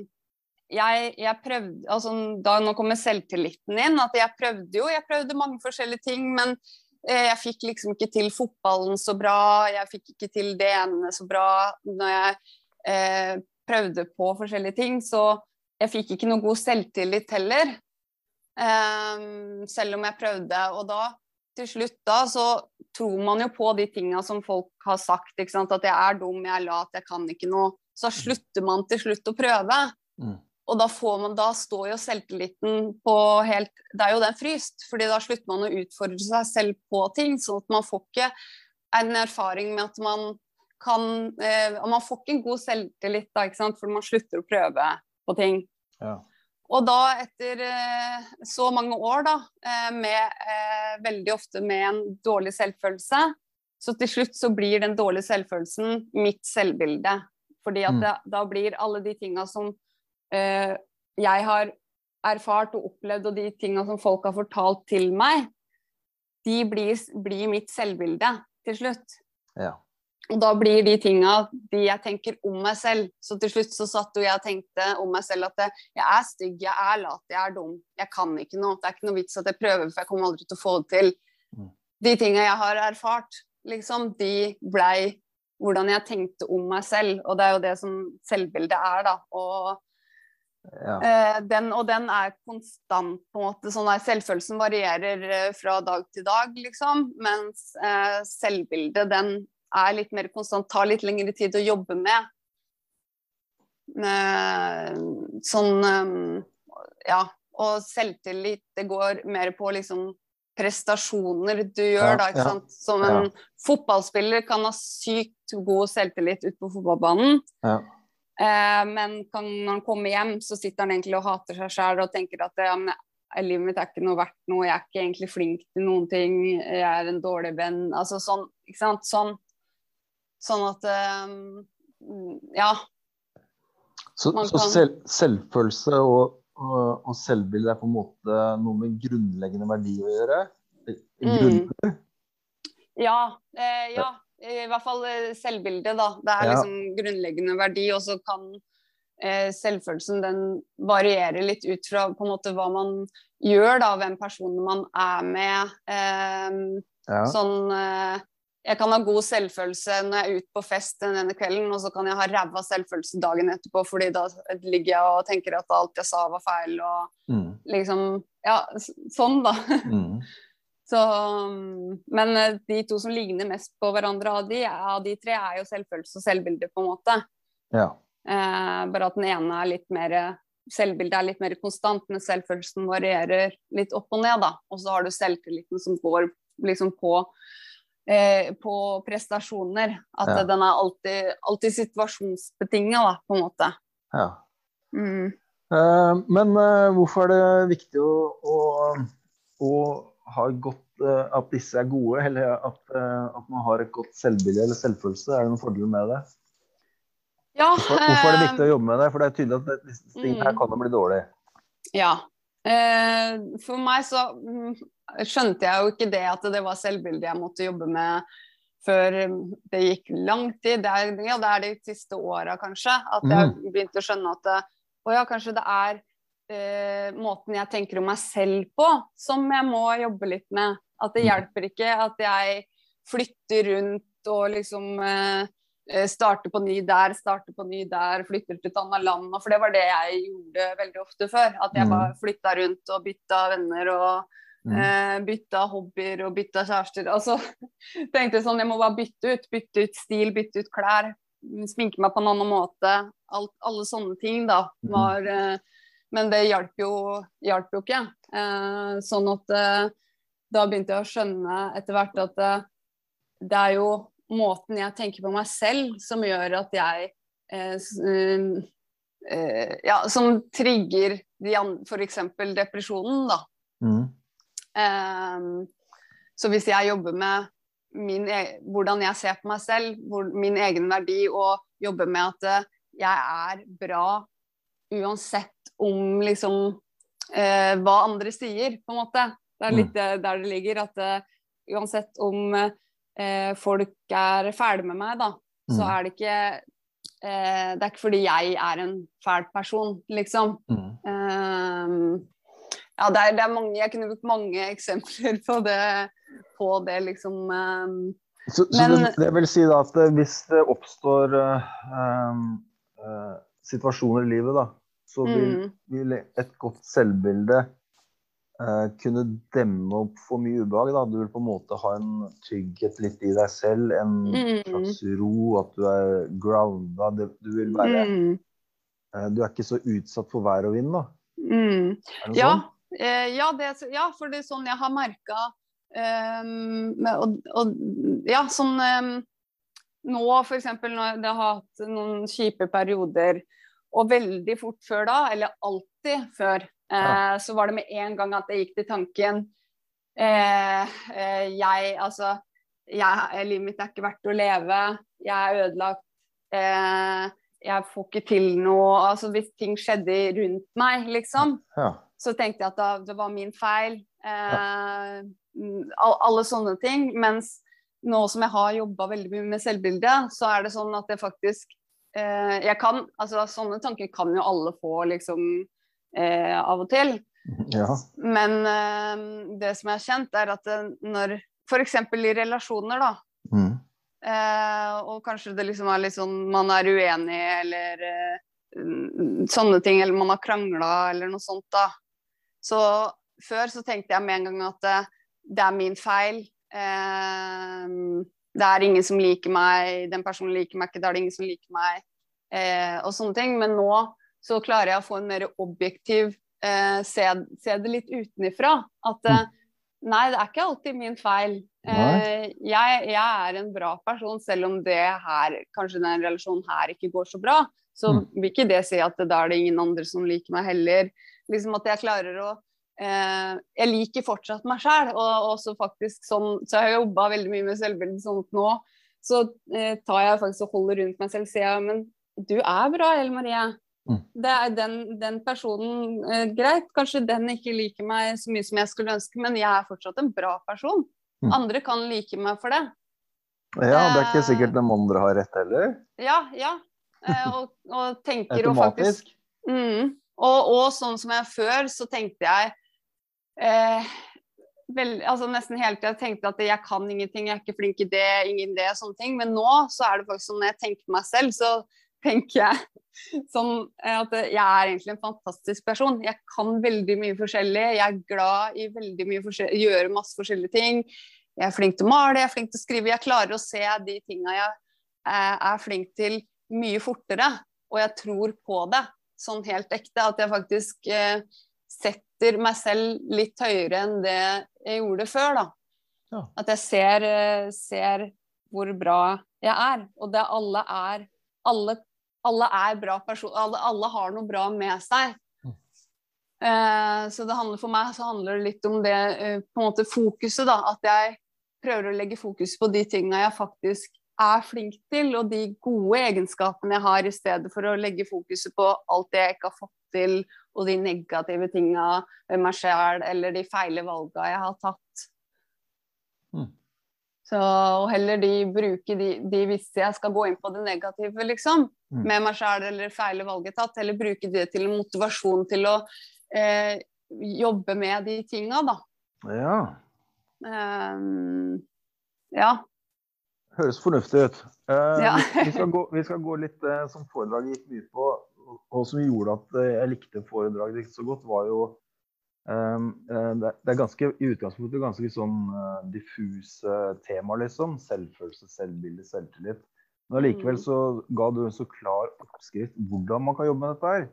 jeg, jeg, prøvde altså, da, Nå kommer selvtilliten inn. At jeg prøvde jo, jeg prøvde mange forskjellige ting, men eh, jeg fikk liksom ikke til fotballen så bra. Jeg fikk ikke til det ene så bra når jeg eh, prøvde på forskjellige ting. Så jeg fikk ikke noe god selvtillit heller. Um, selv om jeg prøvde. Og da, til slutt da, så tror man jo på de tinga som folk har sagt. Ikke sant? At jeg er dum, jeg er lat, jeg kan ikke noe. Så slutter man til slutt å prøve. Mm. Og da, man, da, står jo selvtilliten på helt Det er jo den fryst. fordi da slutter man å utfordre seg selv på ting. Sånn at man får ikke en erfaring med at man kan eh, Man får ikke en god selvtillit da, ikke sant? for man slutter å prøve på ting. Ja. Og da, etter eh, så mange år, da, eh, med, eh, veldig ofte med en dårlig selvfølelse, så til slutt så blir den dårlige selvfølelsen mitt selvbilde. Fordi at mm. det, da blir alle de tinga som uh, jeg har erfart og opplevd, og de tinga som folk har fortalt til meg, de blir, blir mitt selvbilde til slutt. Ja. Og da blir de tinga de jeg tenker om meg selv. Så til slutt så satt jo jeg og tenkte om meg selv at jeg er stygg, jeg er lat, jeg er dum. Jeg kan ikke noe. Det er ikke noe vits at jeg prøver, for jeg kommer aldri til å få det til. Mm. De tinga jeg har erfart, liksom, de blei hvordan jeg tenkte om meg selv. Og det er jo det som selvbildet er, da. Og, ja. eh, den, og den er konstant, på en måte. Sånn der, selvfølelsen varierer eh, fra dag til dag, liksom. Mens eh, selvbildet, den er litt mer konstant, tar litt lengre tid å jobbe med. Eh, sånn eh, Ja. Og selvtillit, det går mer på liksom prestasjoner du gjør, ja, da. ikke sant? Som en ja. fotballspiller kan ha sykt god selvtillit ute på fotballbanen. Ja. Eh, men kan, når han kommer hjem, så sitter han egentlig og hater seg sjæl og tenker at ja, men, livet mitt er ikke noe verdt noe, jeg er ikke egentlig flink til noen ting, jeg er en dårlig venn. Altså sånn, ikke sant. Sånn. Sånn at um, Ja. Så, så selv, selvfølelse og, og, og, selvbilde er på en måte noe med grunnleggende verdi å gjøre? Mm. Ja. Eh, ja. I hvert fall eh, selvbildet, da. Det er ja. liksom grunnleggende verdi. Og så kan eh, selvfølelsen den variere litt ut fra på en måte hva man gjør, da. Hvem personer man er med. Eh, ja. Sånn eh, jeg kan ha god selvfølelse når jeg er ute på fest denne kvelden, og så kan jeg ha ræva selvfølelse dagen etterpå, fordi da ligger jeg og tenker at alt jeg sa var feil, og mm. liksom Ja, sånn, da. Mm. Så, men eh, de to som ligner mest på hverandre av de, av de tre, er jo selvfølelse og selvbilde, på en måte. Ja. Eh, bare at den ene er litt mer Selvbildet er litt mer konstant, men selvfølelsen varierer litt opp og ned, da. Og så har du selvtilliten som går liksom på på prestasjoner. At ja. den er alltid, alltid situasjonsbetinga, da, på en måte. Ja. Mm. Eh, men eh, hvorfor er det viktig å, å, å ha godt eh, At disse er gode, eller at, eh, at, man har et godt selvbilde eller selvfølelse? Er det noen fordeler med det? Ja, hvorfor, hvorfor, er det viktig å jobbe med det? For det er tydelig at disse tingene her mm. kan bli dårlig. Ja. Eh, for meg så mm, skjønte jeg jo ikke det at det var selvbildet jeg måtte jobbe med før det gikk lang tid. Det er, ja, det er de siste åra kanskje at jeg Mm. begynte å skjønne at det, å ja, kanskje det er eh, måten jeg tenker om meg selv på som jeg må jobbe litt med. At det Mm. hjelper ikke at jeg flytter rundt og liksom eh, eh, starter på ny der, starter på ny der, flytter til et annet land. For det var det jeg gjorde veldig ofte før. At jeg Mm. bare flytta rundt og bytta venner og Mm. eh, bytta hobbyer og bytta kjærester. Altså, tenkte sånn, jeg må bare bytte ut. Bytte ut stil, bytte ut klær. Sminke meg på en annen måte. Alt, alle sånne ting, da. Mhm. Var, eh, men det hjalp jo, hjalp jo ikke. Eh, sånn at eh, da begynte jeg å skjønne etter hvert at eh, det er jo måten jeg tenker på meg selv som gjør at jeg eh, Ja, som trigger de an- f.eks. depresjonen, da. Mm. Ehm, så hvis jeg jobber med min, e- hvordan jeg ser på meg selv, hvor, min egen verdi, og jobber med at eh, jeg er bra uansett om liksom eh, hva andre sier, på en måte. Det er litt eh, der det ligger. At uh, uansett om uh, folk er fæle med meg, da, så Mm. er det ikke uh, Det er ikke fordi jeg er en fæl person, liksom. Mm. Ja, det er, det er mange, jeg kunne brukt mange eksempler på det, på det liksom ehm, Så, så Men- det, det vil si da at eh, hvis det oppstår uh, eh, situasjoner i livet, da, så vil, mm, vil et godt selvbilde uh, kunne demme opp for mye ubehag. Da. Du vil på en måte ha en trygghet litt i deg selv, en mm, slags ro, at du er grounda. Du vil være mm, Du er ikke så utsatt for vær og vind, da. mm. Ja, sånn? Eh, ja, det, ja, for det er sånn jeg har merka og, og ja, sånn um, Nå f.eks. når det har hatt noen kjipe perioder, og veldig fort før da, eller alltid før, eh, Ja. så var det med en gang at jeg gikk til tanken eh, eh, Jeg, altså jeg, Livet mitt er ikke verdt å leve. Jeg er ødelagt. Eh, jeg får ikke til noe. Altså hvis ting skjedde rundt meg, liksom Ja. Så tenkte jeg at da, det var min feil. Eh, all, alle sånne ting. Mens nå som jeg har jobba veldig mye med selvbildet, så er det sånn at jeg faktisk eh, Jeg kan Altså sånne tanker kan jo alle få, liksom, eh, av og til. ja. Men eh, det som jeg har kjent, er at det, når F.eks. i relasjoner, da. Mm. Eh, og kanskje det liksom er litt sånn man er uenig eller eh, mm, sånne ting, eller man har krangla eller noe sånt, da. Så før så tenkte jeg med en gang at eh, det er min feil. Eh, det er ingen som liker meg, den personen liker meg ikke, da er det ingen som liker meg, eh, og sånne ting. Men nå så klarer jeg å få en mer objektiv eh, se, se det litt utenifra. At eh, nei, det er ikke alltid min feil. Eh, jeg, jeg er en bra person, selv om det her, kanskje den relasjonen her ikke går så bra. Så Mm. vil ikke det si at da er det ingen andre som liker meg heller. Liksom at jeg klarer å eh, Jeg liker fortsatt meg sjæl, og også faktisk sånn Så jeg har jobba veldig mye med selvbildet sånn nå så eh, tar jeg faktisk og holder rundt meg selv og sier jeg, men du er bra, Ellen Marie. Mm. Det er den, den personen eh, Greit, kanskje den ikke liker meg så mye som jeg skulle ønske, men jeg er fortsatt en bra person. Mm. Andre kan like meg for det. ja, det er ikke Eh. sikkert de andre har rett heller. Ja, ja. Eh, og, og tenker jo faktisk Automatisk. mm, og, og sånn som jeg før, så tenkte jeg eh, vel, altså Nesten hele tida tenkte at jeg kan ingenting, jeg er ikke flink i det, ingen det, sånne ting. Men nå så er det faktisk sånn når jeg tenker meg selv, så tenker jeg sånn eh, at jeg er egentlig en fantastisk person. Jeg kan veldig mye forskjellig. Jeg er glad i veldig mye forskjellig, gjøre masse forskjellige ting. Jeg er flink til å male, jeg er flink til å skrive. Jeg klarer å se de tinga jeg eh, er flink til mye fortere. Og jeg tror på det sånn helt ekte. At jeg faktisk eh, setter meg selv litt høyere enn det jeg gjorde før. da. Ja. At jeg ser, eh, ser hvor bra jeg er. Og det alle er Alle, alle er bra personer. Alle, alle har noe bra med seg. Mm. Eh, så det handler for meg så handler det litt om det eh, på en måte fokuset. da, At jeg prøver å legge fokus på de tinga jeg faktisk er flink til, og de gode egenskapene jeg har, i stedet for å legge fokuset på alt det jeg ikke har fått til, og de negative tinga ved meg sjæl, eller de feile valga jeg har tatt. Mm. Så og heller de bruke de, de hvis jeg skal gå inn på det negative, liksom, Mm. med meg sjæl eller feile valget tatt, eller bruke det til motivasjon til å eh, jobbe med de tinga, da. Ja. Um, ja. Høres fornuftig ut. Eh, Ja. vi, skal gå, vi skal gå litt eh, som foredraget gikk mye på, og som gjorde at eh, jeg likte foredraget så godt, var jo eh, eh, det, det er ganske i utgangspunktet ganske sånn diffuse temaer, liksom. Selvfølelse, selvbilde, selvtillit. Men allikevel Mm. så ga du en så klar oppskrift hvordan man kan jobbe med dette her.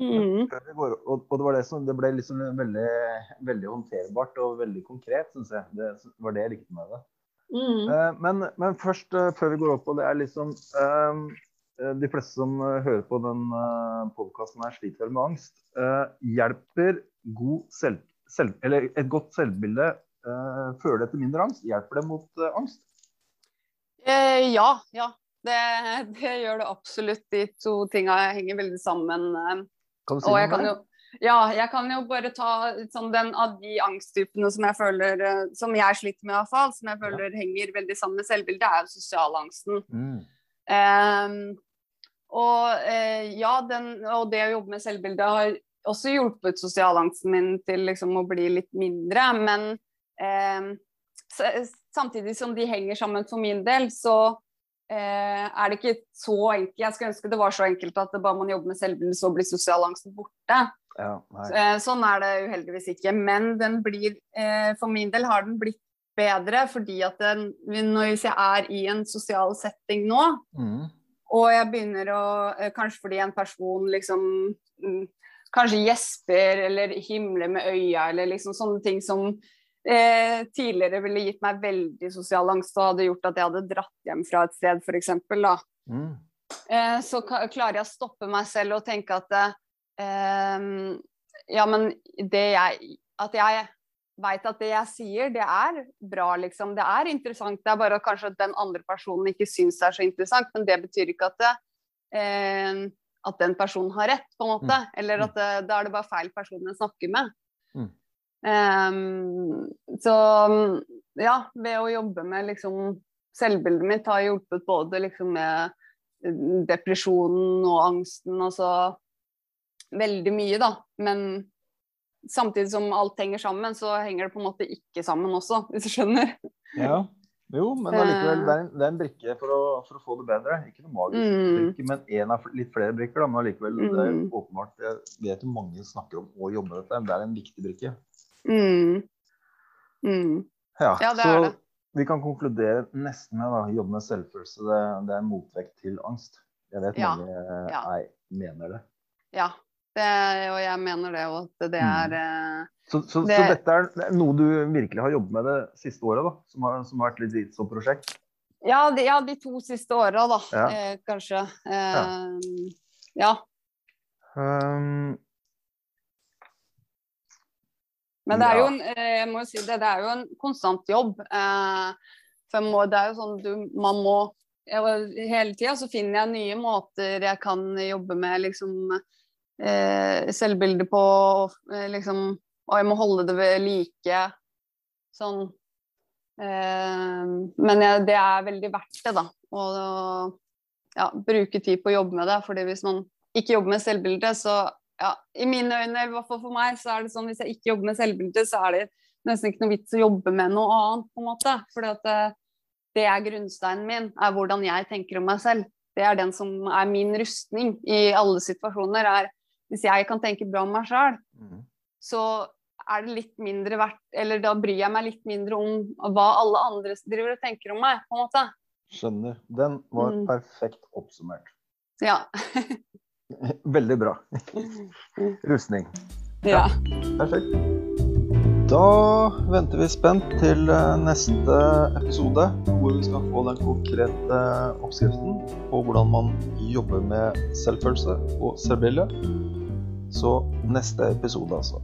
Mm. Og, og det var det som det ble liksom veldig, veldig håndterbart og veldig konkret, syns jeg. Det var det jeg likte med det. Mm. Eh, Men, men først, eh, før vi går opp på det, er liksom eh, De fleste som hører på den podkasten her, sliter vel med angst. Hjelper god selv, selv, eller et godt selvbilde fører det til mindre angst? Hjelper det mot angst? Eh, ja, ja. Det, det gjør det absolutt. De to tinga henger veldig sammen. Kan du si noe om kan det? Ja, jeg kan jo bare ta sånn den av de angsttypene som jeg føler eh, Som jeg sliter med, iallfall. Som jeg føler henger veldig sammen med selvbildet, er jo sosialangsten. Mm. Um, og uh, ja, den, og det å jobbe med selvbildet har også hjulpet sosialangsten min til liksom å bli litt mindre. Men um, samtidig som de henger sammen for min del, så eh, er det ikke så enkelt. Jeg skulle ønske det var så enkelt at det bare man jobber med selvbildet, så blir sosialangsten borte. Ja. Eh, Sånn er det uheldigvis ikke. Men den blir, eh, for min del har den blitt bedre fordi at den, når jeg er i en sosial setting nå, Mm. og jeg begynner å eh, Kanskje fordi en person liksom mm, Kanskje gjesper eller himler med øya eller liksom sånne ting som eh, tidligere ville gitt meg veldig sosial angst og hadde gjort at jeg hadde dratt hjem fra et sted, f.eks. Mm. eh, så klarer jeg å stoppe meg selv og tenke at eh, Ja, men det jeg At jeg veit at det jeg sier, det er bra, liksom. Det er interessant. Det er bare at kanskje den andre personen ikke syns det er så interessant, men det betyr ikke at det, eh, at den personen har rett, på en måte. Eller at det, da er det bare feil person jeg snakker med. Mm. Ehm, så ja, ved å jobbe med liksom Selvbildet mitt har hjulpet både liksom med depresjonen og angsten, altså veldig mye, da. Men samtidig som alt henger sammen, så henger det på en måte ikke sammen også, hvis du skjønner. Ja. Jo, men allikevel, det er en, det er en brikke for å, for å få det bedre. Ikke noe magisk Mm. brikke, men en av litt flere brikker. Da. Men allikevel, det er Mm. åpenbart Jeg vet jo mange snakker om å jobbe med dette. men Det er en viktig brikke. Mm. Mm. Ja, Ja, det så er det. vi kan konkludere nesten med å jobbe med selvfølelse. Det, det er en motvekt til angst. Jeg vet Ja, mange eh, ja. Jeg mener det. Ja. Det, og jeg mener det òg, at det Mm. er mm. Så, så, så dette er, er noe du virkelig har jobbet med det siste året, da? Som har, som har vært litt ditt som prosjekt? ja, de, ja, de to siste åra, da, Ja. eh, kanskje. Eh, ja. Um, Men det er jo en, eh, jeg må jo si det, det er jo en konstant jobb. Eh, for må, det er jo sånn du, man må Hele tida så finner jeg nye måter jeg kan jobbe med liksom eh, selvbilde på. Eh, liksom, og jeg må holde det ved like. Sånn. Eh, men jeg, det er veldig verdt det, da. Å ja, bruke tid på å jobbe med det. fordi hvis man ikke jobber med selvbilde, så ja, I mine øyne, i hvert fall for meg, så er det sånn hvis jeg ikke jobber med selvbilde, så er det nesten ikke noe vits å jobbe med noe annet, på en måte. Fordi at det, det er grunnsteinen min, er hvordan jeg tenker om meg selv. Det er den som er min rustning i alle situasjoner. er Hvis jeg kan tenke bra om meg sjøl, mm. så er det litt mindre verdt Eller da bryr jeg meg litt mindre om hva alle andre driver og tenker om meg, på en måte. Skjønner. Den var Mm. perfekt oppsummert. Ja. Veldig bra. Rustning. ja. Perfekt. Da venter vi spent til eh, neste episode, hvor vi skal få den konkrete oppskriften på hvordan man jobber med selvfølelse og selvbilde. Så neste episode, altså.